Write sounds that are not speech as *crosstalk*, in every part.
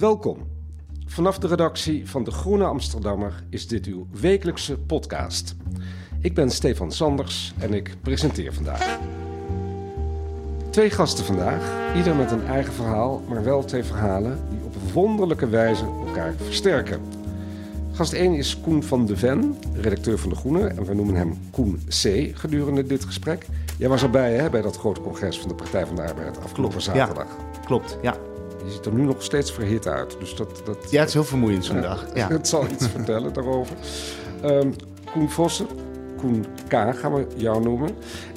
Welkom. Vanaf de redactie van De Groene Amsterdammer is dit uw wekelijkse podcast. Ik ben Stefan Sanders en ik presenteer vandaag. Twee gasten vandaag, ieder met een eigen verhaal, maar wel twee verhalen die op wonderlijke wijze elkaar versterken. Gast 1 is Koen van de Ven, redacteur van De Groene. En we noemen hem Koen C. gedurende dit gesprek. Jij was erbij hè, bij dat grote congres van de Partij van de Arbeid afgelopen Klopt, ja. zaterdag. Klopt, ja. Je ziet er nu nog steeds verhit uit. Dus dat, dat, Ja, het is heel vermoeiend zo'n dag. *laughs* Ja. Het zal iets *laughs* vertellen daarover. Ehm, Koen Vossen, Koen K. gaan we jou noemen.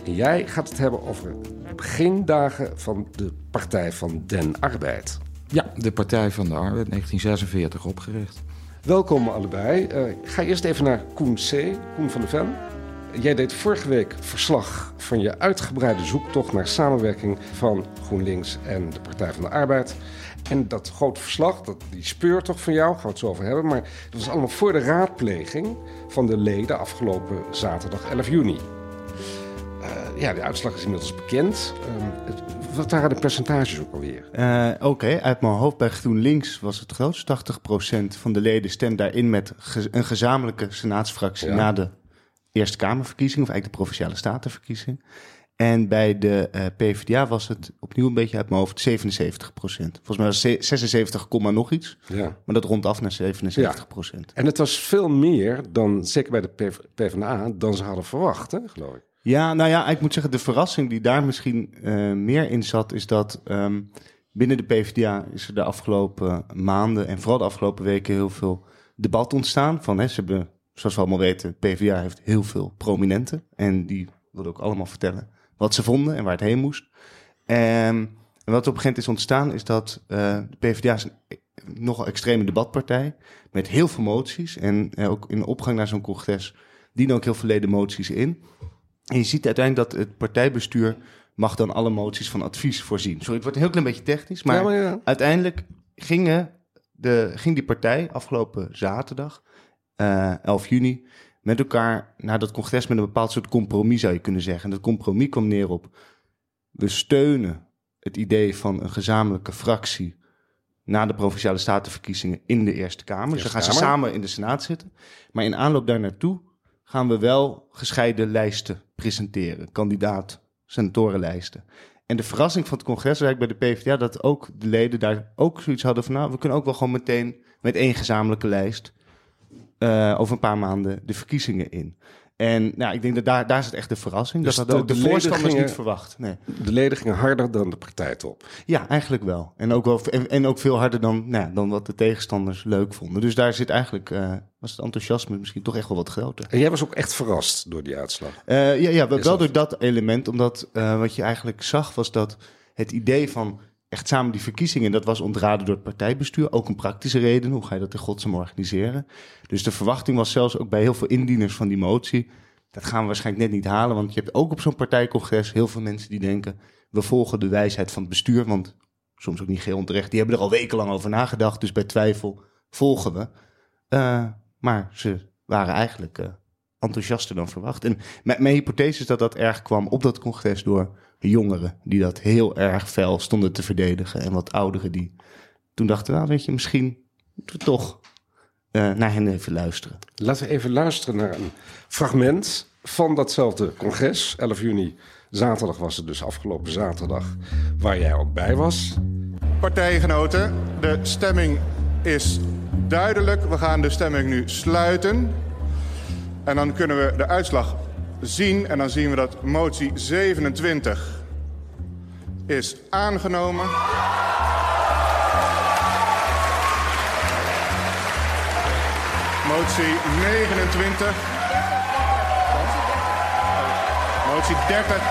En jij gaat het hebben over de begindagen van de Partij van Den Arbeid. Ja, de Partij van de Arbeid, 1946 opgericht. Welkom allebei. Eh, ik ga eerst even naar Koen C. Koen van de Ven. Jij deed vorige week verslag van je uitgebreide zoektocht naar samenwerking van GroenLinks en de Partij van de Arbeid. En dat grote verslag, dat, die speurtocht van jou, gaan we het zo over hebben. Maar dat was allemaal voor de raadpleging van de leden afgelopen zaterdag 11 juni. Eh, ja, de uitslag is inmiddels bekend. Ehm, het- wat waren de percentages ook alweer? Eh, Oké, uit mijn hoofd bij GroenLinks was het grootst. 80% van de leden stemt daarin met ge- een gezamenlijke senaatsfractie Ja. na de Eerste Kamerverkiezing, of eigenlijk de Provinciale Statenverkiezing. En bij de eh, PvdA was het opnieuw een beetje uit mijn hoofd 77%. Volgens mij was het ze- 76, komma nog iets, Ja. maar dat rondt af naar 77%. En het was veel meer dan, zeker bij de PV PvdA, dan ze hadden verwacht, hè, geloof ik. Ja, nou ja, ik moet zeggen, de verrassing die daar misschien eh, meer in zat, is dat ehm, binnen de PvdA is er de afgelopen maanden en vooral de afgelopen weken heel veel debat ontstaan. Van, hè, ze hebben, zoals we allemaal weten, PvdA heeft heel veel prominenten en die wilden ook allemaal vertellen wat ze vonden en waar het heen moest. Ehm, en wat op een gegeven moment is ontstaan, is dat eh, de PvdA is een e- nogal extreme debatpartij met heel veel moties en eh, ook in de opgang naar zo'n congres dienen ook heel veel leden moties in. En je ziet uiteindelijk dat het partijbestuur mag dan alle moties van advies voorzien. Sorry, het wordt een heel klein beetje technisch, maar, Ja, maar ja. uiteindelijk gingen de, ging die partij afgelopen zaterdag, 11 juni, met elkaar naar dat congres met een bepaald soort compromis zou je kunnen zeggen. En dat compromis kwam neer op, we steunen het idee van een gezamenlijke fractie na de provinciale statenverkiezingen in de Eerste Kamer. Dus Eerste dan gaan ze samen in de Senaat zitten. Maar in aanloop daar naartoe gaan we wel gescheiden lijsten presenteren. Kandidaat, senatorenlijsten. En de verrassing van het congres was eigenlijk bij de PvdA... dat ook de leden daar ook zoiets hadden van... nou, we kunnen ook wel gewoon meteen met één gezamenlijke lijst... eh, over een paar maanden de verkiezingen in. En nou, ik denk dat daar, daar zit echt de verrassing. Dus dat hadden ook de, de voorstanders niet verwacht. Nee. De leden gingen harder dan de partijtop. Ja, eigenlijk wel. En ook, wel, en, en ook veel harder dan, nou, dan wat de tegenstanders leuk vonden. Dus daar zit eigenlijk, eh, was het enthousiasme misschien toch echt wel wat groter. En jij was ook echt verrast door die uitslag. Eh, ja, ja, wel door dat element. Omdat wat je eigenlijk zag was dat het idee van echt samen die verkiezingen... dat was ontraden door het partijbestuur. Ook een praktische reden. Hoe ga je dat in godsnaam organiseren? Dus de verwachting was zelfs ook bij heel veel indieners van die motie... dat gaan we waarschijnlijk net niet halen. Want je hebt ook op zo'n partijcongres heel veel mensen die denken... we volgen de wijsheid van het bestuur. Want soms ook niet geheel onterecht. Die hebben er al wekenlang over nagedacht. Dus bij twijfel volgen we. Eh, maar ze waren eigenlijk eh, enthousiaster dan verwacht. En mijn, mijn hypothese is dat dat erg kwam op dat congres door jongeren... die dat heel erg fel stonden te verdedigen. En wat ouderen die toen dachten... nou weet je, misschien moeten we toch eh, naar hen even luisteren. Laten we even luisteren naar een fragment van datzelfde congres. 11 juni, zaterdag was het dus afgelopen zaterdag, waar jij ook bij was. Partijgenoten, de stemming is duidelijk. We gaan de stemming nu sluiten. En dan kunnen we de uitslag zien. En dan zien we dat motie 27 is aangenomen. Motie 29. Motie 30.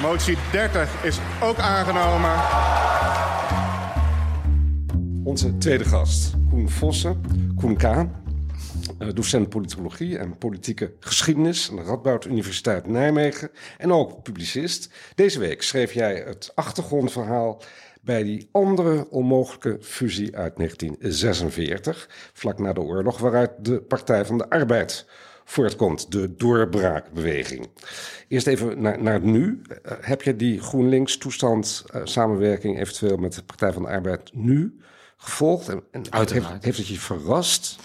Motie 30 is ook aangenomen. Onze tweede gast, Koen Vossen, Koen K., eh, docent politologie en politieke geschiedenis aan de Radboud Universiteit Nijmegen en ook publicist. Deze week schreef jij het achtergrondverhaal bij die andere onmogelijke fusie uit 1946, vlak na de oorlog, waaruit de Partij van de Arbeid voortkomt, de doorbraakbeweging. Eerst even naar, naar het nu. Uh, heb je die GroenLinks-toestand, uh, samenwerking eventueel met de Partij van de Arbeid nu gevolgd? En, en Uiteraard. Heeft, heeft het je verrast?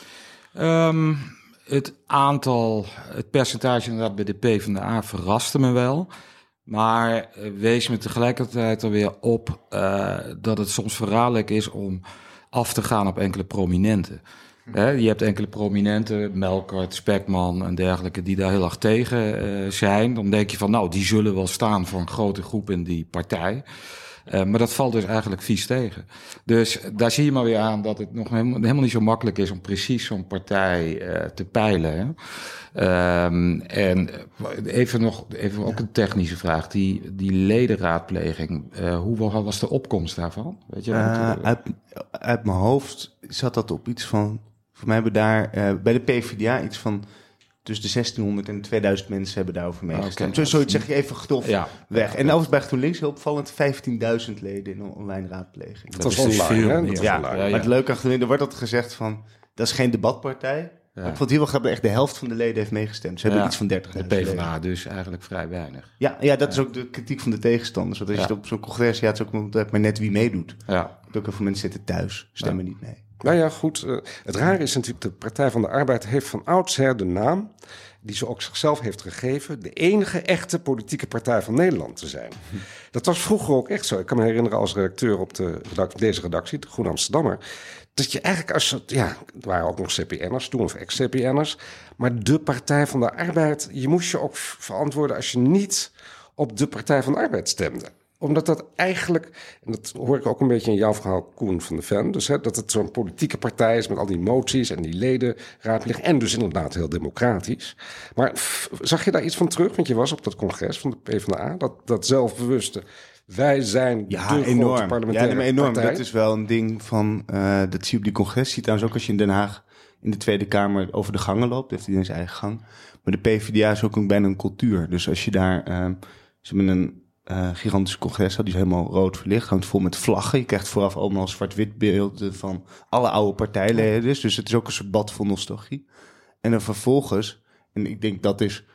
Um, het aantal, het percentage inderdaad bij de PvdA verraste me wel. Maar wees me tegelijkertijd er weer op uh, dat het soms verraderlijk is om af te gaan op enkele prominenten. Je hebt enkele prominenten, Melkert, Spekman en dergelijke, die daar heel erg tegen uh, zijn. Dan denk je van, nou, die zullen wel staan voor een grote groep in die partij. Uh, maar dat valt dus eigenlijk vies tegen. Dus daar zie je maar weer aan dat het nog helemaal, helemaal niet zo makkelijk is om precies zo'n partij uh, te peilen. Hè? Um, en even nog, even ook een technische vraag. Die, die ledenraadpleging, uh, hoe was de opkomst daarvan? Weet je uit, uit mijn hoofd zat dat op iets van, voor mij hebben daar uh, bij de PvdA iets van tussen de 1600 en 2000 mensen hebben daarover meegestemd. Okay. Zoiets zeg je even gedof ja. weg. En overigens bij GroenLinks heel opvallend 15.000 leden in een online raadpleging. Dat, dat is online, veel, hè? Dat ja, online. ja, ja, Maar het leuke achter er wordt altijd gezegd van, dat is geen debatpartij. Ja. Ik vond het heel wel grappig, echt de helft van de leden heeft meegestemd. Ze hebben ja, iets van 30 De PvdA dus eigenlijk vrij weinig. Ja, ja dat is ook de kritiek van de tegenstanders. Want als je het op zo'n congres, ja, het is ook maar net wie meedoet. Ja. Ook heel veel mensen zitten thuis, stemmen niet mee. Nou ja, goed. Uh, het rare is natuurlijk, de Partij van de Arbeid heeft van oudsher de naam die ze ook zichzelf heeft gegeven, de enige echte politieke partij van Nederland te zijn. *laughs* Dat was vroeger ook echt zo. Ik kan me herinneren als redacteur op de redactie, deze redactie, de Groen Amsterdammer, dat je eigenlijk als, ja, er waren ook nog CPN'ers toen of ex-CPN'ers, maar de Partij van de Arbeid, je moest je ook verantwoorden als je niet op de Partij van de Arbeid stemde omdat dat eigenlijk, en dat hoor ik ook een beetje in jouw verhaal, Koen van de Ven, dus hè, dat het zo'n politieke partij is met al die moties en die ledenraadpleging en dus inderdaad heel democratisch. Maar zag je daar iets van terug? Want je was op dat congres van de PvdA, dat, dat zelfbewuste. Wij zijn ja, de enorm. grote parlementaire ja, enorm. partij. Dat is wel een ding van, uh, dat zie je op die congres. Zie je trouwens ook als je in Den Haag in de Tweede Kamer over de gangen loopt. Heeft iedereen zijn eigen gang. Maar de PvdA is ook een, bijna een cultuur. Dus als je daar, uh, ze hebben een uh, gigantisch congres. Die is helemaal rood verlicht. Hangt vol met vlaggen. Je krijgt vooraf allemaal zwart-wit beelden van alle oude partijleden. Dus het is ook een soort bad vol nostalgie. En dan vervolgens, en ik denk dat is,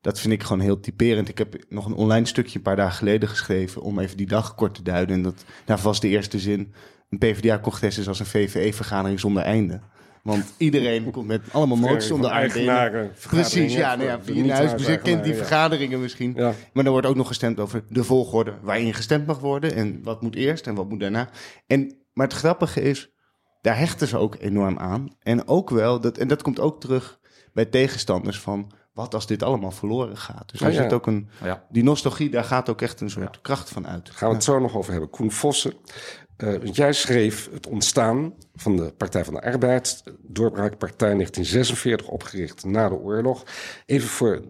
dat vind ik gewoon heel typerend. Ik heb nog een online stukje een paar dagen geleden geschreven om even die dag kort te duiden. En dat daar was de eerste zin. Een PvdA-congres is als een VVE-vergadering zonder einde. Want iedereen komt met allemaal moties onder eigenaren. Precies, ja, nou ja wie in huis bezit kent die vergaderingen misschien. Ja. Maar dan wordt ook nog gestemd over de volgorde waarin gestemd mag worden. En wat moet eerst en wat moet daarna. En, maar het grappige is, daar hechten ze ook enorm aan. En ook wel, dat, en dat komt ook terug bij tegenstanders van... wat als dit allemaal verloren gaat. Dus daar Ja, ja. zit ook een... Ja. Die nostalgie, daar gaat ook echt een soort kracht van uit. Gaan we het zo nog over hebben. Koen Vossen, want jij schreef het ontstaan van de Partij van de Arbeid, doorbraakpartij 1946, opgericht na de oorlog. Even voor,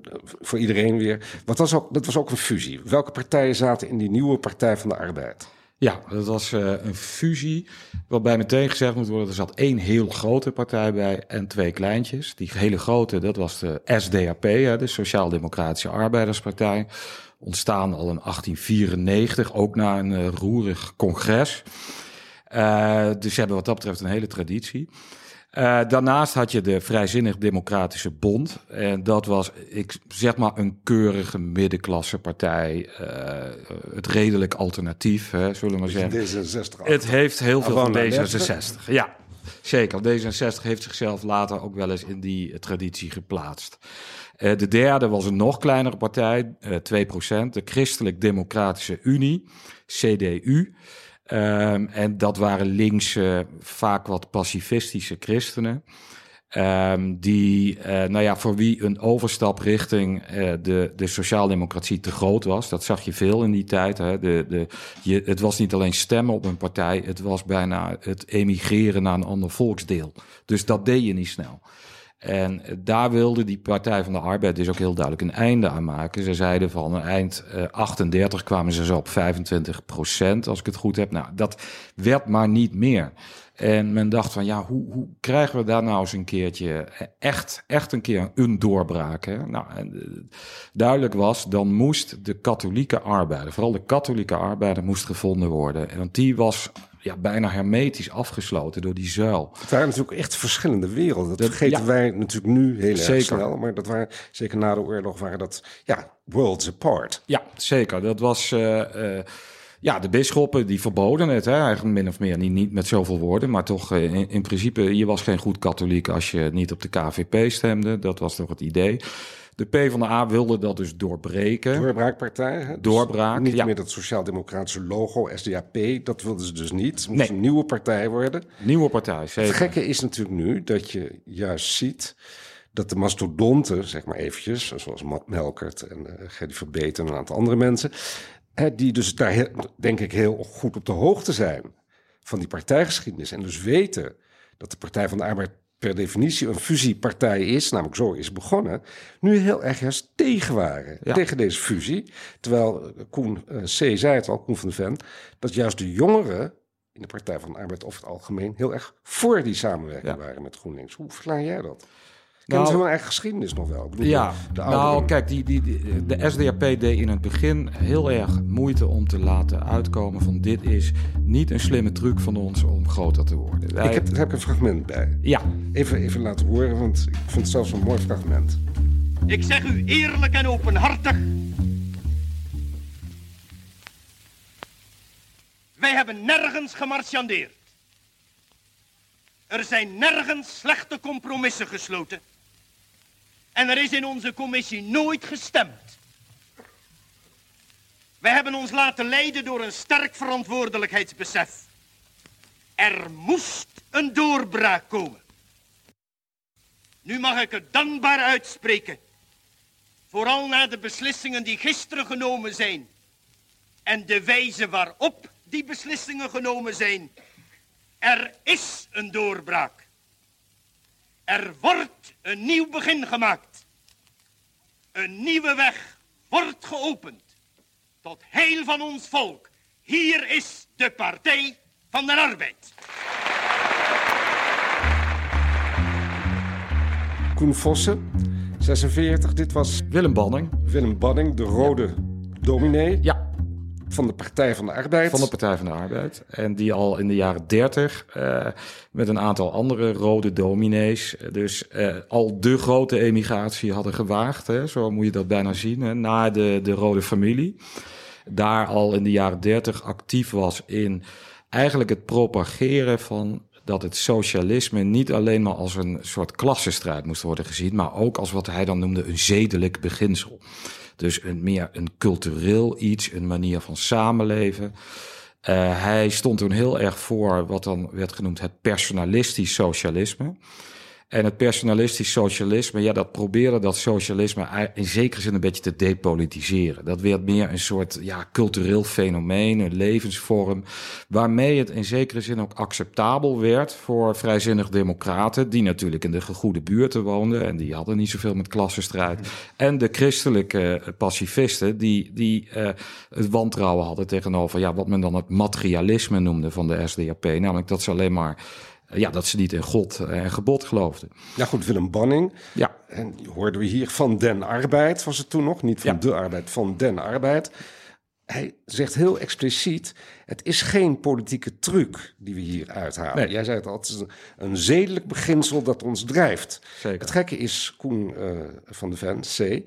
voor iedereen weer. Wat was ook, dat was ook een fusie. Welke partijen zaten in die nieuwe Partij van de Arbeid? Ja, dat was uh, een fusie. Waarbij meteen gezegd moet worden: er zat één heel grote partij bij en twee kleintjes. Die hele grote, dat was de SDAP, hè, de Sociaal-Democratische Arbeiderspartij. Ontstaan al in 1894, ook na een uh, roerig congres. Uh, dus ze hebben wat dat betreft een hele traditie. Uh, daarnaast had je de Vrijzinnig Democratische Bond. En dat was, ik zeg maar, een keurige middenklasse partij. Uh, het redelijk alternatief, hè, zullen we maar zeggen. D66. Het heeft heel veel van Gewoon naar D66. Ja, zeker. D66 heeft zichzelf later ook wel eens in die traditie geplaatst. Uh, de derde was een nog kleinere partij, uh, 2%, de Christelijk Democratische Unie, CDU. Ehm, en dat waren linkse, vaak wat pacifistische christenen. Ehm, die, eh, nou ja, voor wie een overstap richting eh, de, de sociaaldemocratie te groot was. Dat zag je veel in die tijd. Hè. De, de, het was niet alleen stemmen op een partij, het was bijna het emigreren naar een ander volksdeel. Dus dat deed je niet snel. En daar wilde die Partij van de Arbeid dus ook heel duidelijk een einde aan maken. Ze zeiden van eind eh, 38 kwamen ze zo op 25 procent, als ik het goed heb. Nou, dat werd maar niet meer. En men dacht van, ja, hoe, hoe krijgen we daar nou eens een keertje echt, echt een keer een doorbraak? Hè? Nou, eh, duidelijk was, dan moest de katholieke arbeider, vooral de katholieke arbeider, moest gevonden worden. En want die was ja, bijna hermetisch afgesloten door die zuil. Het waren natuurlijk echt verschillende werelden. Dat Dat- vergeten ja. wij natuurlijk nu heel erg Zeker. snel. Maar dat waren, zeker na de oorlog waren dat ja, worlds apart. Ja, zeker. Dat was. eh, eh, ja, de bisschoppen die verboden het, hè, eigenlijk min of meer. Niet, niet met zoveel woorden, maar toch eh, in, in principe, je was geen goed katholiek als je niet op de KVP stemde. Dat was toch het idee. De PvdA wilde dat dus doorbreken. Doorbraakpartij. hè? Dus Doorbraak, Niet ja. meer dat sociaal-democratische logo, SDAP. Dat wilden ze dus niet. Het moest Nee. een nieuwe partij worden. Nieuwe partij, Het gekke is natuurlijk nu dat je juist ziet dat de mastodonten, zeg maar eventjes, zoals Ma- Melkert en uh, Gerdy Verbeet en een aantal andere mensen, hè, die dus daar heel- denk ik heel goed op de hoogte zijn van die partijgeschiedenis en dus weten dat de Partij van de Arbeid per definitie een fusiepartij is, namelijk zo is begonnen, nu heel erg juist tegen waren. Ja. Tegen deze fusie. Terwijl eh, Koen eh, C. zei het al, Koen van de Ven, dat juist de jongeren in de Partij van de Arbeid over het algemeen heel erg voor die samenwerking Ja. waren met GroenLinks. Hoe verklaar jij dat? Kennen Nou, ze hun eigen geschiedenis nog wel? Ik bedoel, Ja, de nou kijk, die, die, die- de SDAP deed in het begin heel erg moeite om te laten uitkomen van dit is niet een slimme truc van ons om groter te worden. Wij- Ik heb, daar heb ik een fragment bij. Ja, Even, even laten horen, want ik vind het zelfs een mooi fragment. Ik zeg u eerlijk en openhartig. Wij hebben nergens gemarchandeerd. Er zijn nergens slechte compromissen gesloten. En er is in onze commissie nooit gestemd. Wij hebben ons laten leiden door een sterk verantwoordelijkheidsbesef. Er moest een doorbraak komen. Nu mag ik het dankbaar uitspreken. Vooral na de beslissingen die gisteren genomen zijn. En de wijze waarop die beslissingen genomen zijn. Er is een doorbraak. Er wordt een nieuw begin gemaakt. Een nieuwe weg wordt geopend. Tot heel van ons volk. Hier is de Partij van de Arbeid. Koen Vossen, 46. Dit was Willem Banning. Willem Banning, de rode dominee Ja, van de Partij van de Arbeid. van de Partij van de Arbeid. En die al in de jaren 30 eh, met een aantal andere rode dominees, dus eh, al de grote emigratie hadden gewaagd. Hè, zo moet je dat bijna zien, hè, naar de, de rode familie. Daar al in de jaren 30 actief was in eigenlijk het propageren van dat het socialisme niet alleen maar als een soort klassenstrijd moest worden gezien, maar ook als wat hij dan noemde een zedelijk beginsel. Dus een meer een cultureel iets, een manier van samenleven. Eh, hij stond toen heel erg voor wat dan werd genoemd het personalistisch socialisme. En het personalistisch socialisme, ja, dat probeerde dat socialisme in zekere zin een beetje te depolitiseren. Dat werd meer een soort ja, cultureel fenomeen, een levensvorm, waarmee het in zekere zin ook acceptabel werd voor vrijzinnig democraten, die natuurlijk in de gegoede buurten woonden en die hadden niet zoveel met klassenstrijd. En de christelijke eh, pacifisten, die, die eh, het wantrouwen hadden tegenover ja, wat men dan het materialisme noemde van de SDAP, namelijk dat ze alleen maar ja, dat ze niet in God en gebod geloofden. Ja goed, Willem Banning. Ja, En hoorden we hier van den arbeid, was het toen nog. Niet van Ja. de arbeid, van den arbeid. Hij zegt heel expliciet, het is geen politieke truc die we hier uithalen. Nee. Jij zei het al, het is een, een zedelijk beginsel dat ons drijft. Zeker. Het gekke is, Koen eh, van de Ven, C...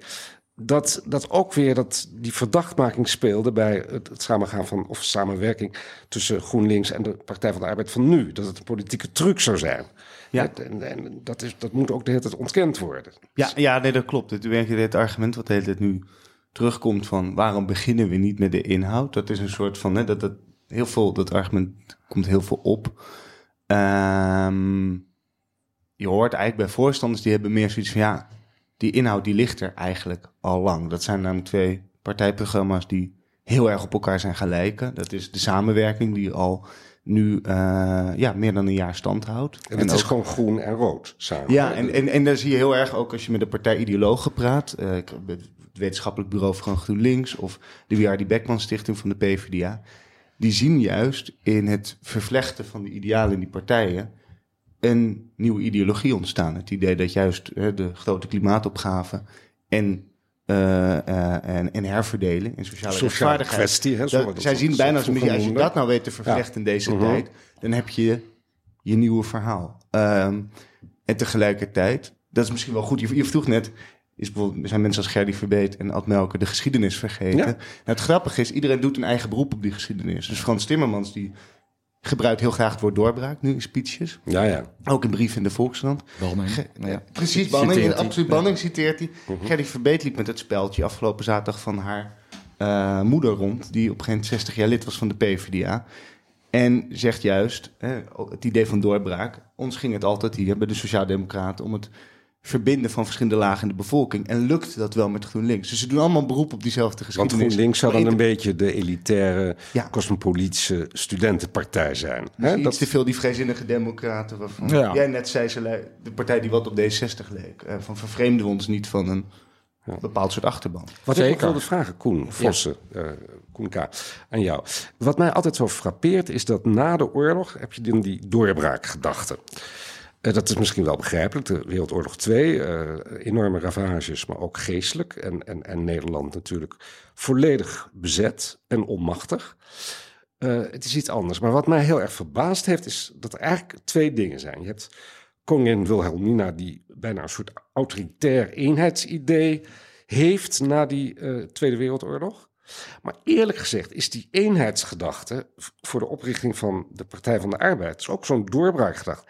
Dat, dat ook weer dat die verdachtmaking speelde bij het, het samengaan van of samenwerking tussen GroenLinks en de Partij van de Arbeid van nu. Dat het een politieke truc zou zijn. Ja. En, en dat, is, dat moet ook de hele tijd ontkend worden. Ja, ja nee, dat klopt. Het, het argument wat de hele tijd nu terugkomt van waarom beginnen we niet met de inhoud? Dat is een soort van, hè, dat, dat, heel veel, dat argument komt heel veel op. Ehm, je hoort eigenlijk bij voorstanders die hebben meer zoiets van ja, die inhoud die ligt er eigenlijk al lang. Dat zijn namelijk twee partijprogramma's die heel erg op elkaar zijn gaan lijken. Dat is de samenwerking die al nu uh, ja, meer dan een jaar stand houdt. En het is gewoon groen en rood samen. Ja, en, en, en daar zie je heel erg ook als je met de partijideologen praat. Uh, het wetenschappelijk bureau van GroenLinks of de W.R.D. Beckman Stichting van de PvdA. Die zien juist in het vervlechten van de idealen in die partijen een nieuwe ideologie ontstaan. Het idee dat juist uh, de grote klimaatopgave en uh, en, en herverdeling en sociale, sociale rechtvaardigheid. Kwestie, hè, zij zien bijna als een als je dat nou weet te vervlechten in deze uh-huh. tijd, dan heb je je nieuwe verhaal. Um, en tegelijkertijd, dat is misschien wel goed, je, je vroeg net, is bijvoorbeeld, zijn mensen als Gerdy Verbeet en Ad Melker de geschiedenis vergeten. Nou, het grappige is, iedereen doet een eigen beroep op die geschiedenis. Dus Frans Timmermans, die gebruikt heel graag het woord doorbraak nu in speeches. Ja, ja. Ook in brieven in de Volkskrant. Banning. Nou ja. Precies, Banning. In absoluut Banning citeert hij. Uh -huh. Gerdy Verbeet liep met het speltje afgelopen zaterdag van haar uh, moeder rond... die op een gegeven 60 jaar lid was van de PvdA. En zegt juist, hè, het idee van doorbraak... ons ging het altijd hier bij de Sociaaldemocraten om het verbinden van verschillende lagen in de bevolking. En lukt dat wel met GroenLinks. Dus ze doen allemaal beroep op diezelfde geschiedenis. Want GroenLinks zou dan een beetje de elitaire, ja. cosmopolitische studentenpartij zijn. Dus Hè? Dat... te veel die vrijzinnige democraten waarvan ja. jij net zei, ze de partij die wat op D60 leek. Uh, van vervreemden we ons niet van een ja. bepaald soort achterban. Wat Zeker. ik wilde vragen, Koen Vossen, ja. uh, Koen K., aan jou. Wat mij altijd zo frappeert is dat na de oorlog heb je dan die doorbraakgedachte. Uh, dat is misschien wel begrijpelijk. De Wereldoorlog 2, uh, enorme ravages, maar ook geestelijk. En, en, en Nederland natuurlijk volledig bezet en onmachtig. Uh, het is iets anders. Maar wat mij heel erg verbaasd heeft, is dat er eigenlijk twee dingen zijn. Je hebt koningin Wilhelmina, die bijna een soort autoritair eenheidsidee heeft na die Tweede Wereldoorlog. Maar eerlijk gezegd is die eenheidsgedachte voor de oprichting van de Partij van de Arbeid ook zo'n doorbraakgedachte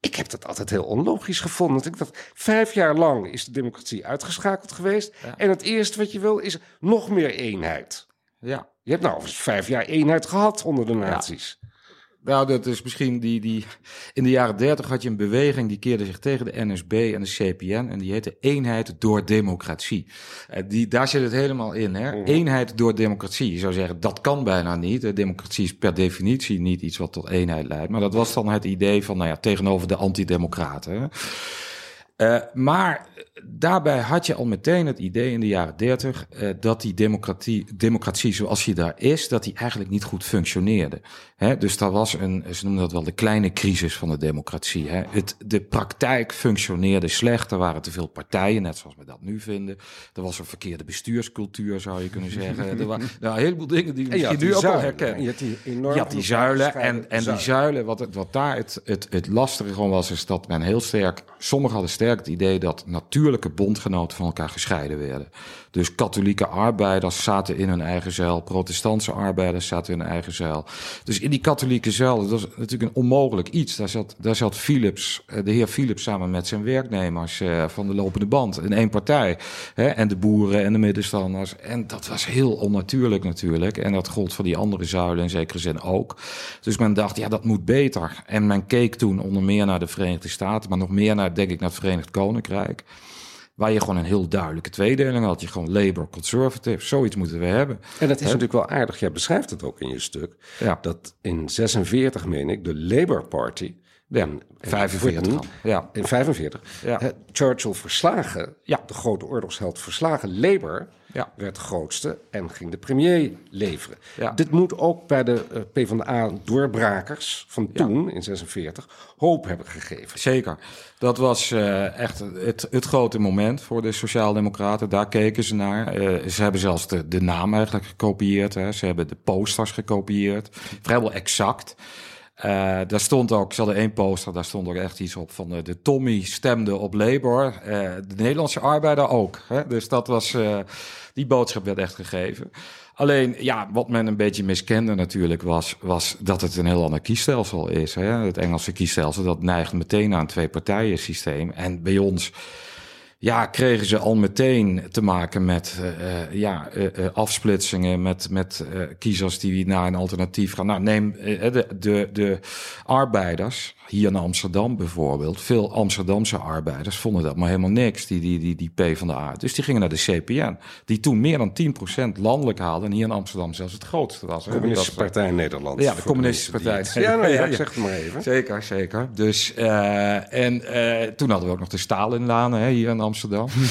ik heb dat altijd heel onlogisch gevonden. Ik dacht, vijf jaar lang is de democratie uitgeschakeld geweest. En het eerste wat je wil is nog meer eenheid. Ja. Je hebt nou vijf jaar eenheid gehad onder de naties. Nou, dat is misschien die, die. In de jaren dertig had je een beweging die keerde zich tegen de NSB en de CPN. En die heette Eenheid door Democratie. Eh, die, daar zit het helemaal in. Hè? Mhm. Eenheid door democratie. Je zou zeggen, dat kan bijna niet. De democratie is per definitie niet iets wat tot eenheid leidt. Maar dat was dan het idee van, nou ja, tegenover de antidemocraten. Uh, maar daarbij had je al meteen het idee in de jaren dertig uh, dat die democratie, democratie zoals die daar is, dat die eigenlijk niet goed functioneerde. Hè, dus daar was een, ze noemen dat wel de kleine crisis van de democratie. Hè. Het, de praktijk functioneerde slecht, er waren te veel partijen, net zoals we dat nu vinden. Er was een verkeerde bestuurscultuur, zou je kunnen zeggen. er waren nou, een heleboel dingen die je nu ook al herkennen. Je had die, enorm je had die zuilen en, en die zuilen, wat, het, wat daar het, het, het lastige gewoon was, is dat men heel sterk, sommigen hadden sterk het idee dat natuurlijke bondgenoten van elkaar gescheiden werden. Dus katholieke arbeiders zaten in hun eigen zeil, protestantse arbeiders zaten in hun eigen zeil. Dus in die katholieke zeil, dat was natuurlijk een onmogelijk iets. Daar zat, daar zat Philips, eh, de heer Philips samen met zijn werknemers uh, van de lopende band in één partij. Hè, en de boeren en de middenstanders. En dat was heel onnatuurlijk natuurlijk. En dat gold voor die andere zuilen in zekere zin ook. Dus men dacht, ja, dat moet beter. En men keek toen onder meer naar de Verenigde Staten, maar nog meer naar, denk ik, naar het Verenigd Koninkrijk. Waar je gewoon een heel duidelijke tweedeling had. Je gewoon Labour, Conservative, zoiets moeten we hebben. En dat is natuurlijk wel aardig. Jij beschrijft het ook in je stuk. Ja. Dat in 46, meen ik, de Labour Party... Ja, 45. Ja. In 45. Ja. Churchill verslagen, ja. de grote oorlogsheld verslagen, Labour ja. werd grootste en ging de premier leveren. Ja. Dit moet ook bij de uh, PvdA-doorbrakers van toen, in 46, hoop hebben gegeven. Zeker. Dat was uh, echt het, het grote moment voor de Sociaaldemocraten. Daar keken ze naar. Uh, ze hebben zelfs de, de naam eigenlijk gekopieerd. Hè. Ze hebben de posters gekopieerd. Vrijwel exact. Uh, daar stond ook, ze hadden één poster, daar stond ook echt iets op van uh, de Tommy stemde op Labour, uh, de Nederlandse arbeider ook. Hè? Dus dat was, die boodschap werd echt gegeven. Alleen, ja, wat men een beetje miskende natuurlijk was, was dat het een heel ander kiesstelsel is. Hè? Het Engelse kiesstelsel, dat neigt meteen naar een twee-partijen systeem. En bij ons ja, kregen ze al meteen te maken met uh, uh, ja, uh, afsplitsingen, met, met kiezers die naar een alternatief gaan. Nou, neem de, de, de arbeiders, hier in Amsterdam bijvoorbeeld. Veel Amsterdamse arbeiders vonden dat maar helemaal niks, die, die, die, die P van de A. Dus die gingen naar de CPN, die toen meer dan 10% landelijk haalde en hier in Amsterdam zelfs het grootste was. De Communistische Partij Nederland. Ja, de Communistische Partij. Ja, nou ja, ik zeg het maar even. Zeker, zeker. Dus, en toen hadden we ook nog de Stalinlaan hè, hier in Amsterdam.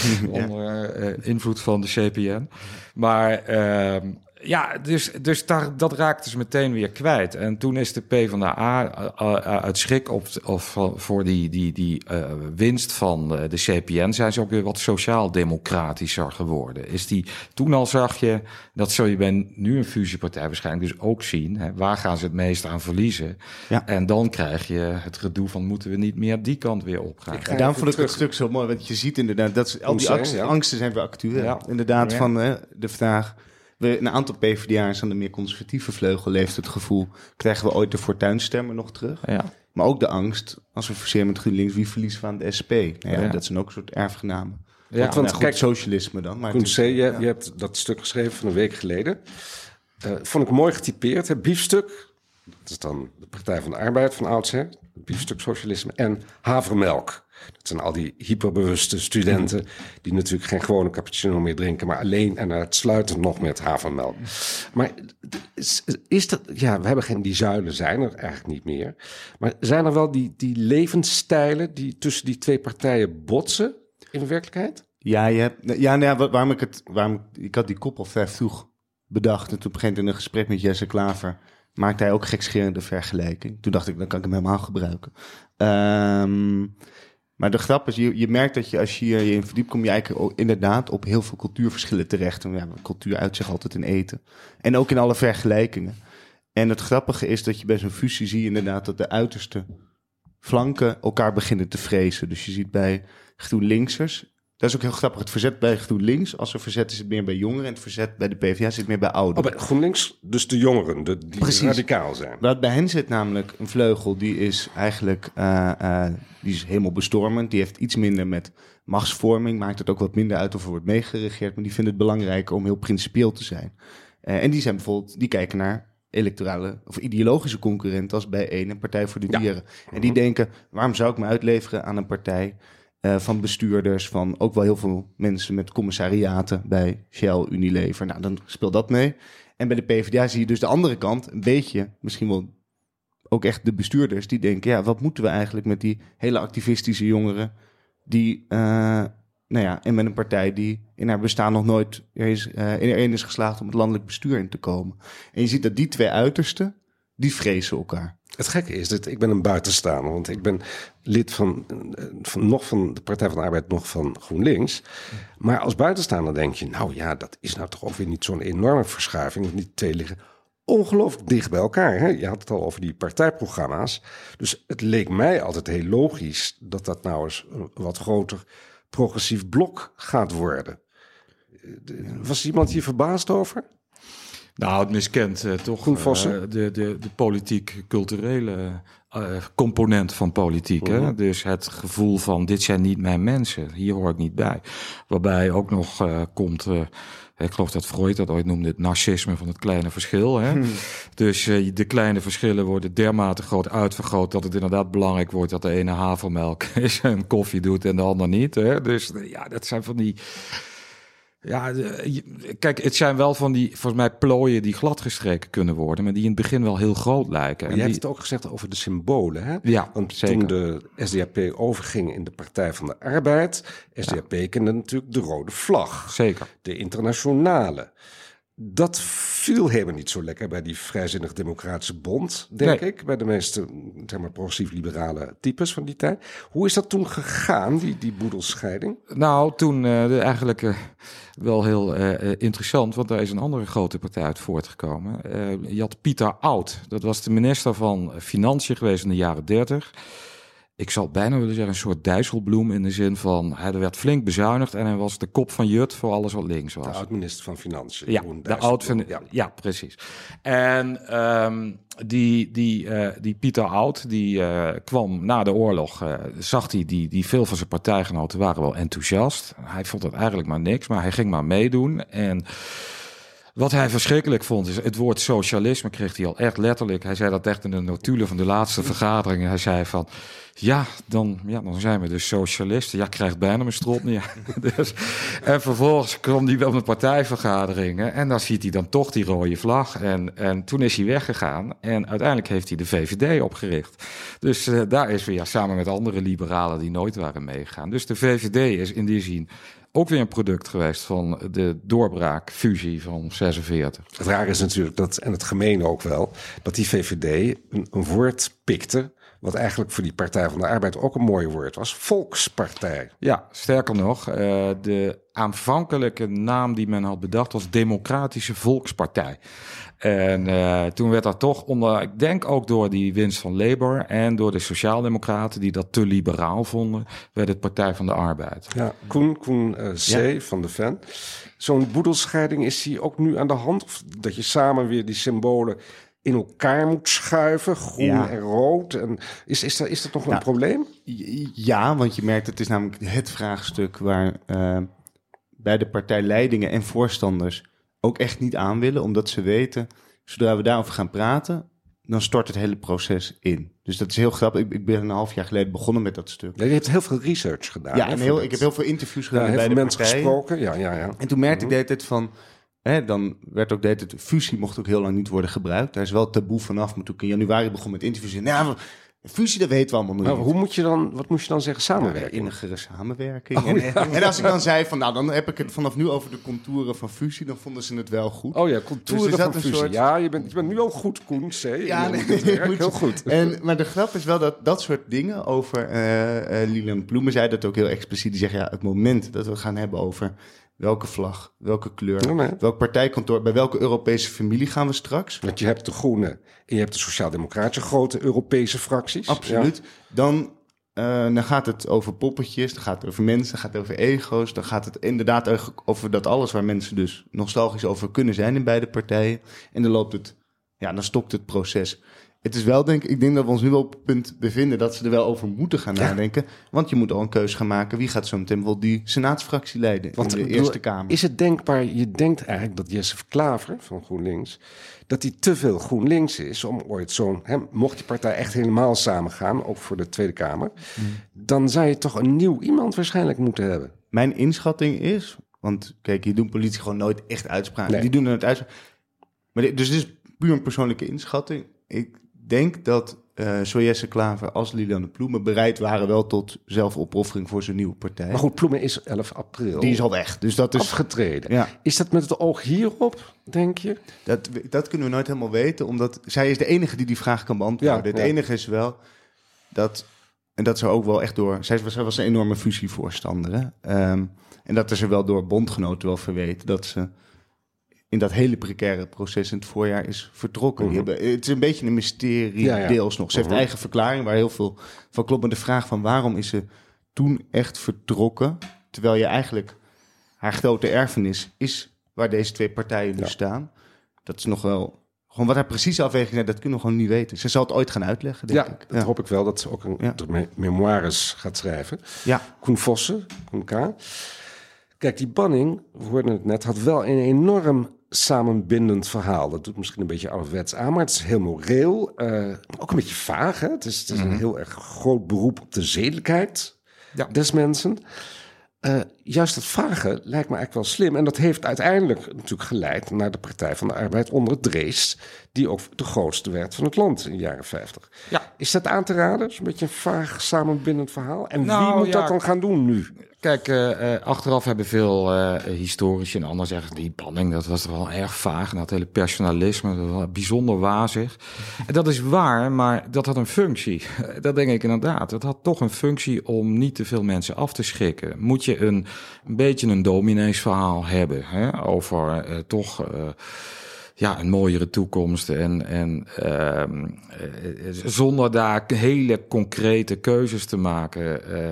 *laughs* onder uh, invloed van de CPN. Maar uh, ja, dus, dus daar, dat raakte ze meteen weer kwijt. En toen is de P van de A uit schrik op, of voor die, die, die uh, winst van de CPN zijn ze ook weer wat sociaal-democratischer geworden. Is die, toen al zag je, dat zul je bij nu een fusiepartij waarschijnlijk dus ook zien. Hè, waar gaan ze het meest aan verliezen? Ja. En dan krijg je het gedoe van moeten we niet meer die kant weer opgaan. Ja, daarom vond ik het stuk zo mooi, want je ziet inderdaad, dat al die angsten, angsten zijn weer actueel. Ja. Inderdaad, van de vraag we, een aantal PvdA'ers aan de meer conservatieve vleugel leeft het gevoel... krijgen we ooit de fortuinstemmen nog terug? Ja. Maar ook de angst, als we verseren met GroenLinks... wie verliezen we aan de SP? Nou ja, Dat zijn ook een soort erfgenamen. Ja, want, want nou, kijk, socialisme dan. Maar Koen C, je, je, hebt dat stuk geschreven van een week geleden. Uh, vond ik mooi getypeerd. Het biefstuk, dat is dan de Partij van de Arbeid van oudsher. Biefstuk socialisme en havermelk. Dat zijn al die hyperbewuste studenten die natuurlijk geen gewone cappuccino meer drinken, maar alleen en het sluiten nog met havermelk. Maar is, dat, ja, we hebben geen, die zuilen zijn er eigenlijk niet meer. Maar zijn er wel die, die levensstijlen die tussen die twee partijen botsen in de werkelijkheid? Ja, je hebt, ja, nou waarom ik het, waarom, ik had die kop al ver vroeg bedacht en toen begint in een gesprek met Jesse Klaver maakte hij ook gekscherende vergelijking. Toen dacht ik, dan kan ik hem helemaal gebruiken. Um, maar de grap is, je, je merkt dat je als je je in verdiept, kom je eigenlijk inderdaad op heel veel cultuurverschillen terecht. En ja, cultuur uit zich altijd in eten. En ook in alle vergelijkingen. En het grappige is dat je bij zo'n fusie zie je inderdaad dat de uiterste flanken elkaar beginnen te vrezen. Dus je ziet bij GroenLinksers dat is ook heel grappig. Het verzet bij GroenLinks, als er verzet is het meer bij jongeren. En het verzet bij de PvdA zit meer bij ouderen. Oh, bij GroenLinks dus de jongeren, de, die Precies. radicaal zijn. Wat bij hen zit namelijk een vleugel die is eigenlijk uh, uh, die is helemaal bestormend. Die heeft iets minder met machtsvorming. Maakt het ook wat minder uit of er wordt meegeregeerd. Maar die vinden het belangrijker om heel principieel te zijn. Uh, en die zijn bijvoorbeeld, die kijken naar electorale of ideologische concurrenten als bij een Partij voor de Dieren. En die mhm. denken, waarom zou ik me uitleveren aan een partij uh, van bestuurders, van ook wel heel veel mensen met commissariaten bij Shell, Unilever. Nou, dan speelt dat mee. En bij de PvdA zie je dus de andere kant een beetje, misschien wel ook echt de bestuurders, die denken, ja, wat moeten we eigenlijk met die hele activistische jongeren, die, uh, nou ja, en met een partij die in haar bestaan nog nooit is, uh, erin is geslaagd om het landelijk bestuur in te komen. En je ziet dat die twee uitersten, die vrezen elkaar. Het gekke is dat ik ben een buitenstaander, want ik ben lid van, van nog van de Partij van de Arbeid, nog van GroenLinks. Maar als buitenstaander denk je, nou ja, dat is nou toch ook weer niet zo'n enorme verschuiving. Want die twee liggen ongelooflijk dicht bij elkaar. Hè? Je had het al over die partijprogramma's. Dus het leek mij altijd heel logisch dat dat nou eens een wat groter progressief blok gaat worden. Was iemand hier verbaasd over? Nou, het miskent uh, toch uh, de, de, de politiek-culturele uh, component van politiek. Hè? Mhm. Dus het gevoel van dit zijn niet mijn mensen, hier hoor ik niet bij. Waarbij ook nog komt, ik geloof dat Freud dat ooit noemde, het narcisme van het kleine verschil. Hè? Hmm. Dus de kleine verschillen worden dermate groot uitvergroot dat het inderdaad belangrijk wordt dat de ene havermelk *laughs* is en koffie doet en de ander niet. Hè? Dus ja, dat zijn van die ja, kijk, het zijn wel van die, volgens mij, plooien die gladgestreken kunnen worden, maar die in het begin wel heel groot lijken. Maar je hebt het ook gezegd over de symbolen, hè? Ja, Want zeker. toen de SDAP overging in de Partij van de Arbeid, SDAP ja. kende natuurlijk de rode vlag. Zeker. De internationale. Dat viel helemaal niet zo lekker bij die vrijzinnig democratische bond, denk ik. Bij de meeste zeg maar, progressief-liberale types van die tijd. Hoe is dat toen gegaan, die, die boedelscheiding? Nou, toen uh, eigenlijk uh, wel heel uh, interessant, want daar is een andere grote partij uit voortgekomen. je had Pieter Oud, dat was de minister van Financiën geweest in de jaren dertig. Ik zal bijna willen zeggen, een soort Dijsselbloem in de zin van, hij er werd flink bezuinigd en hij was de kop van Jut voor alles wat links was. De oud-minister van Financiën. Ja, de oud Dijsselbloem. ja. precies. En ehm, die, die, eh, die Pieter Oud, die eh, kwam na de oorlog, eh, zag hij die, die veel van zijn partijgenoten waren wel enthousiast. Hij vond het eigenlijk maar niks, maar hij ging maar meedoen. En wat hij verschrikkelijk vond, is het woord socialisme kreeg hij al echt letterlijk. Hij zei dat echt in de notulen van de laatste vergadering. Hij zei van, ja, dan, ja, dan zijn we dus socialisten. Ja, krijgt bijna mijn strot neer. *laughs* dus, en vervolgens kwam hij wel met partijvergaderingen. En dan ziet hij dan toch die rode vlag. En, en toen is hij weggegaan. En uiteindelijk heeft hij de VVD opgericht. Dus eh, daar is weer ja, samen met andere liberalen die nooit waren meegegaan. Dus de VVD is in die zin ook weer een product geweest van de doorbraak, fusie van 46. Het raar is natuurlijk dat, en het gemeen ook wel, dat die VVD een, een woord pikte. Wat eigenlijk voor die Partij van de Arbeid ook een mooi woord was: Volkspartij. Ja, sterker nog, eh, de aanvankelijke naam die men had bedacht was Democratische Volkspartij. En eh, toen werd dat toch onder, ik denk ook door die winst van Labour en door de Sociaaldemocraten die dat te liberaal vonden, werd het Partij van de Arbeid. Ja, Koen, Koen eh, C. Ja. van de Ven. Zo'n boedelscheiding is die ook nu aan de hand? Of dat je samen weer die symbolen in elkaar moet schuiven, groen Ja. en rood? En is, is, dat, is dat nog een Nou, probleem? Ja, want je merkt, het is namelijk het vraagstuk waar eh, bij de partijleidingen en voorstanders ook echt niet aan willen, omdat ze weten, zodra we daarover gaan praten, dan stort het hele proces in. Dus dat is heel grappig. Ik, ik ben een half jaar geleden begonnen met dat stuk. Ja, je hebt heel veel research gedaan. Ja, en heel, ik heb heel veel interviews ja, gedaan heel bij veel de mensen partijen. gesproken. Ja, ja, ja. En toen merkte ik de hele tijd van... Hè, dan werd ook de hele tijd... Fusie mocht ook heel lang niet worden gebruikt. Daar is wel taboe vanaf. Maar toen ik in januari begon met interviews... en, Nou, fusie, dat weten we allemaal nog Maar niet. hoe moet je dan, wat moet je dan zeggen? Ja, Samenwerken? innigere samenwerking. en, en als ik dan zei van, nou, dan heb ik het vanaf nu over de contouren van fusie, dan vonden ze het wel goed. Oh ja, Dus contouren dat van fusie. soort- Ja, je bent, je bent nu al goed, Koen. C. Ja, nee, moet- heel goed. En, maar de grap is wel dat dat soort dingen over... eh eh Lilian Ploemen zei dat ook heel expliciet. Die zegt, ja, het moment dat we gaan hebben over welke vlag, welke kleur, nee. welk partijkantoor, bij welke Europese familie gaan we straks... Want je hebt de Groenen en je hebt de Sociaaldemocratische grote Europese fracties. Absoluut. Dan, eh, dan gaat het over poppetjes, dan gaat het over mensen, dan gaat het over ego's. Dan gaat het inderdaad over dat alles waar mensen dus nostalgisch over kunnen zijn in beide partijen. En dan loopt het, ja, dan stokt het proces. Het is wel, denk ik, ik denk dat we ons nu wel op het punt bevinden dat ze er wel over moeten gaan Ja. nadenken. Want je moet al een keuze gaan maken. Wie gaat zo meteen wel die senaatsfractie leiden Want in de bedoel, Eerste Kamer? Is het denkbaar, je denkt eigenlijk dat Jesse Klaver van GroenLinks, dat hij te veel GroenLinks is om ooit zo'n, mocht die partij echt helemaal samengaan, ook voor de Tweede Kamer, Hmm. dan zou je toch een nieuw iemand waarschijnlijk moeten hebben. Mijn inschatting is, want kijk, hier doen politici gewoon nooit echt uitspraken. Nee. Die doen het uitspraak. Maar dit, dus dit is puur een persoonlijke inschatting. Ik denk dat eh zowel Jesse Klaver als Liliane Ploemen bereid waren wel tot zelfopoffering voor zijn nieuwe partij. Maar goed, Ploemen is 11 april Die is al weg. Dus dat is. afgetreden. Ja, Is dat met het oog hierop, denk je? dat, dat kunnen we nooit helemaal weten, omdat zij is de enige die die vraag kan beantwoorden. Ja, het ja. enige is wel dat, en dat ze ook wel echt door, zij was, zij was een enorme fusievoorstander. Hè? Ehm, en dat is er wel door bondgenoten wel verweten, dat ze in dat hele precaire proces in het voorjaar is vertrokken. Die Mhm. hebben, het is een beetje een mysterie, Ja, ja. deels nog. Ze heeft Mhm. eigen verklaring waar heel veel van klopt. Maar de vraag van waarom is ze toen echt vertrokken, terwijl je eigenlijk haar grote erfenis is waar deze twee partijen nu Ja. staan. Dat is nog wel... Gewoon wat haar precieze afweging zijn, dat kunnen we gewoon niet weten. Ze zal het ooit gaan uitleggen, denk Ja, ik. dat hoop ik wel, dat ze ook een Ja. me- memoires gaat schrijven. Ja, Koen Vossen, Koen K. Kijk, die banning, we hoorden het net, had wel een enorm samenbindend verhaal. Dat doet misschien een beetje ouderwets aan, maar het is heel moreel. eh, ook een beetje vaag, hè? Het is, het is een heel erg groot beroep op de zedelijkheid Ja. des mensen. Eh, juist dat vage lijkt me eigenlijk wel slim. En dat heeft uiteindelijk natuurlijk geleid naar de Partij van de Arbeid onder het Drees... die ook de grootste werd van het land in de jaren 50. Ja. Is dat aan te raden? Is een beetje een vaag samenbindend verhaal. En wie Nou, moet ja. dat dan gaan doen nu? Kijk, eh, achteraf hebben veel eh, historici en anderen zeggen... die banning, dat was toch wel erg vaag. Dat hele personalisme, dat was bijzonder wazig. En dat is waar, maar dat had een functie. *laughs* Dat denk ik inderdaad. Het had toch een functie om niet te veel mensen af te schrikken. Moet je een, een beetje een domineesverhaal hebben... Hè, over eh, toch... ja, een mooiere toekomst. En, en ehm, eh, zonder daar hele concrete keuzes te maken. eh,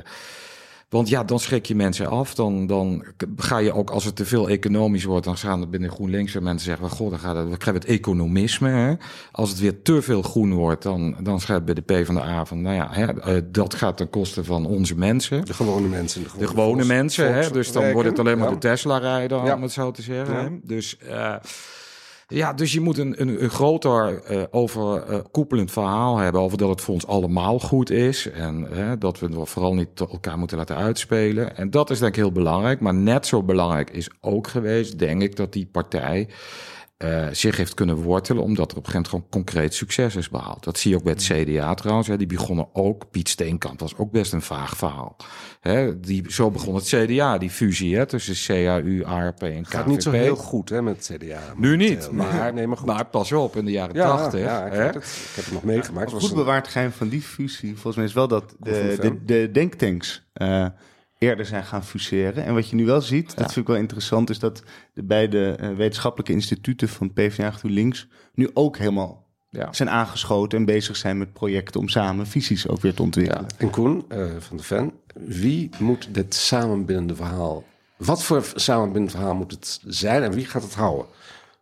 want ja, dan schrik je mensen af. Dan, dan ga je ook, als het te veel economisch wordt, dan gaan er binnen GroenLinks weer mensen zeggen: Goh, dan gaat het, we krijgen het economisme. Hè? Als het weer te veel groen wordt, dan, dan schrijft bij de PvdA van: Nou ja, hè, eh, dat gaat ten koste van onze mensen. De gewone mensen. De De gewone mensen, hè? dus dan wordt het alleen maar Ja. de Tesla-rijder, Ja. om het zo te zeggen. Ja. Dus, eh, ja, dus je moet een, een, een groter eh, overkoepelend verhaal hebben over dat het voor ons allemaal goed is. En dat we het vooral niet elkaar moeten laten uitspelen. En dat is denk ik heel belangrijk. Maar net zo belangrijk is ook geweest, denk ik, dat die partij eh, zich heeft kunnen wortelen, omdat er op een gegeven moment gewoon concreet succes is behaald. Dat zie je ook bij het CDA trouwens. Hè. Die begonnen ook, Piet Steenkamp was ook best een vaag verhaal. Hè, die, zo begon het CDA, die fusie hè, tussen CAU, ARP en KVP. Gaat niet zo heel goed hè, met het CDA. Nu niet, maar, nee, maar goed. maar pas op, in de jaren ja, tachtig. ja, ik, hè. het. ik heb het nog meegemaakt. Het was Goed een- bewaard geheim van die fusie, volgens mij is wel dat de de, de denktanks eh, eerder zijn gaan fuseren. En wat je nu wel ziet, dat vind ik wel interessant, is dat de beide eh, wetenschappelijke instituten van PvdA GroenLinks nu ook helemaal Ja. zijn aangeschoten en bezig zijn met projecten om samen visies ook weer te ontwikkelen. En Koen eh, van de Ven, wie moet dit samenbindende verhaal... Wat voor samenbindend verhaal moet het zijn en wie gaat het houden?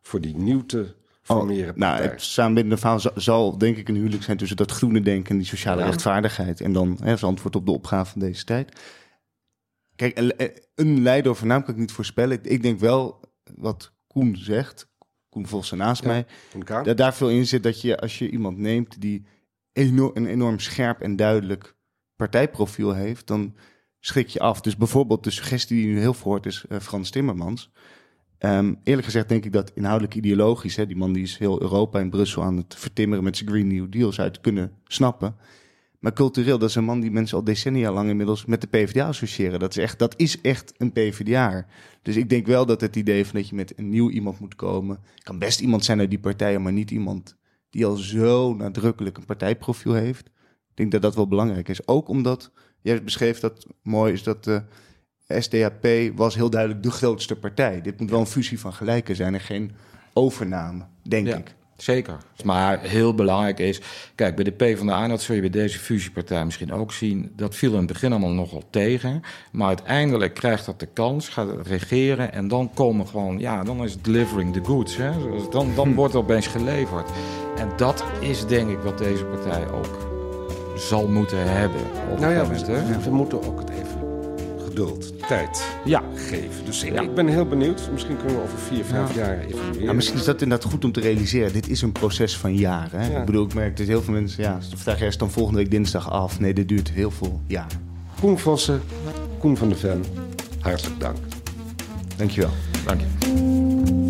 Voor die nieuw te formeren nou, het samenbindende verhaal zal, zal denk ik een huwelijk zijn tussen dat groene denken en die sociale Ja. rechtvaardigheid. En dan hè, als antwoord op de opgave van deze tijd. Kijk, een, eh, leider of een naam kan ik niet voorspellen. Ik, denk wel wat Koen zegt, Koen Vossen naast Ja. mij, dat daar veel in zit dat je als je iemand neemt die enorm, een enorm scherp en duidelijk partijprofiel heeft, dan schrik je af. Dus bijvoorbeeld de suggestie die nu heel veel hoort is eh, Frans Timmermans. Ehm, eerlijk gezegd denk ik dat inhoudelijk ideologisch, hè, die man die is heel Europa en Brussel aan het vertimmeren met zijn Green New Deal, zou je het kunnen snappen. Maar cultureel, dat is een man die mensen al decennia lang inmiddels met de PvdA associëren. Dat is echt, dat is echt een PvdA. Dus ik denk wel dat het idee van dat je met een nieuw iemand moet komen. kan best iemand zijn uit die partijen, maar niet iemand die al zo nadrukkelijk een partijprofiel heeft. Ik denk dat dat wel belangrijk is. Ook omdat, jij beschreef dat mooi, is dat de SDAP was heel duidelijk de grootste partij. Dit moet wel een fusie van gelijken zijn en geen overname, denk Ja. ik. Zeker. Maar heel belangrijk is, kijk, bij de PvdA, en dat zul je bij deze fusiepartij misschien ook zien, dat viel in het begin allemaal nogal tegen. Maar uiteindelijk krijgt dat de kans, gaat het regeren en dan komen gewoon, ja, dan is het delivering the goods. Hè? Dus Dan, dan wordt er opeens geleverd. En dat is denk ik wat deze partij ook zal moeten hebben. Op nou ja, moment, hè? we moeten ook het even geduld, tijd Ja, geven. Dus ik, Ja. ik ben heel benieuwd. Misschien kunnen we over vier, vijf jaar evalueren. Ja, misschien is dat inderdaad goed om te realiseren. Dit is een proces van jaren. Hè? Ja. Ik bedoel, ik merk dat heel veel mensen... Ja, ze vragen eerst dan volgende week dinsdag af. Nee, dit duurt heel veel jaren. Koen Vossen, Koen van de Ven, hartelijk dank. Dankjewel. dank je.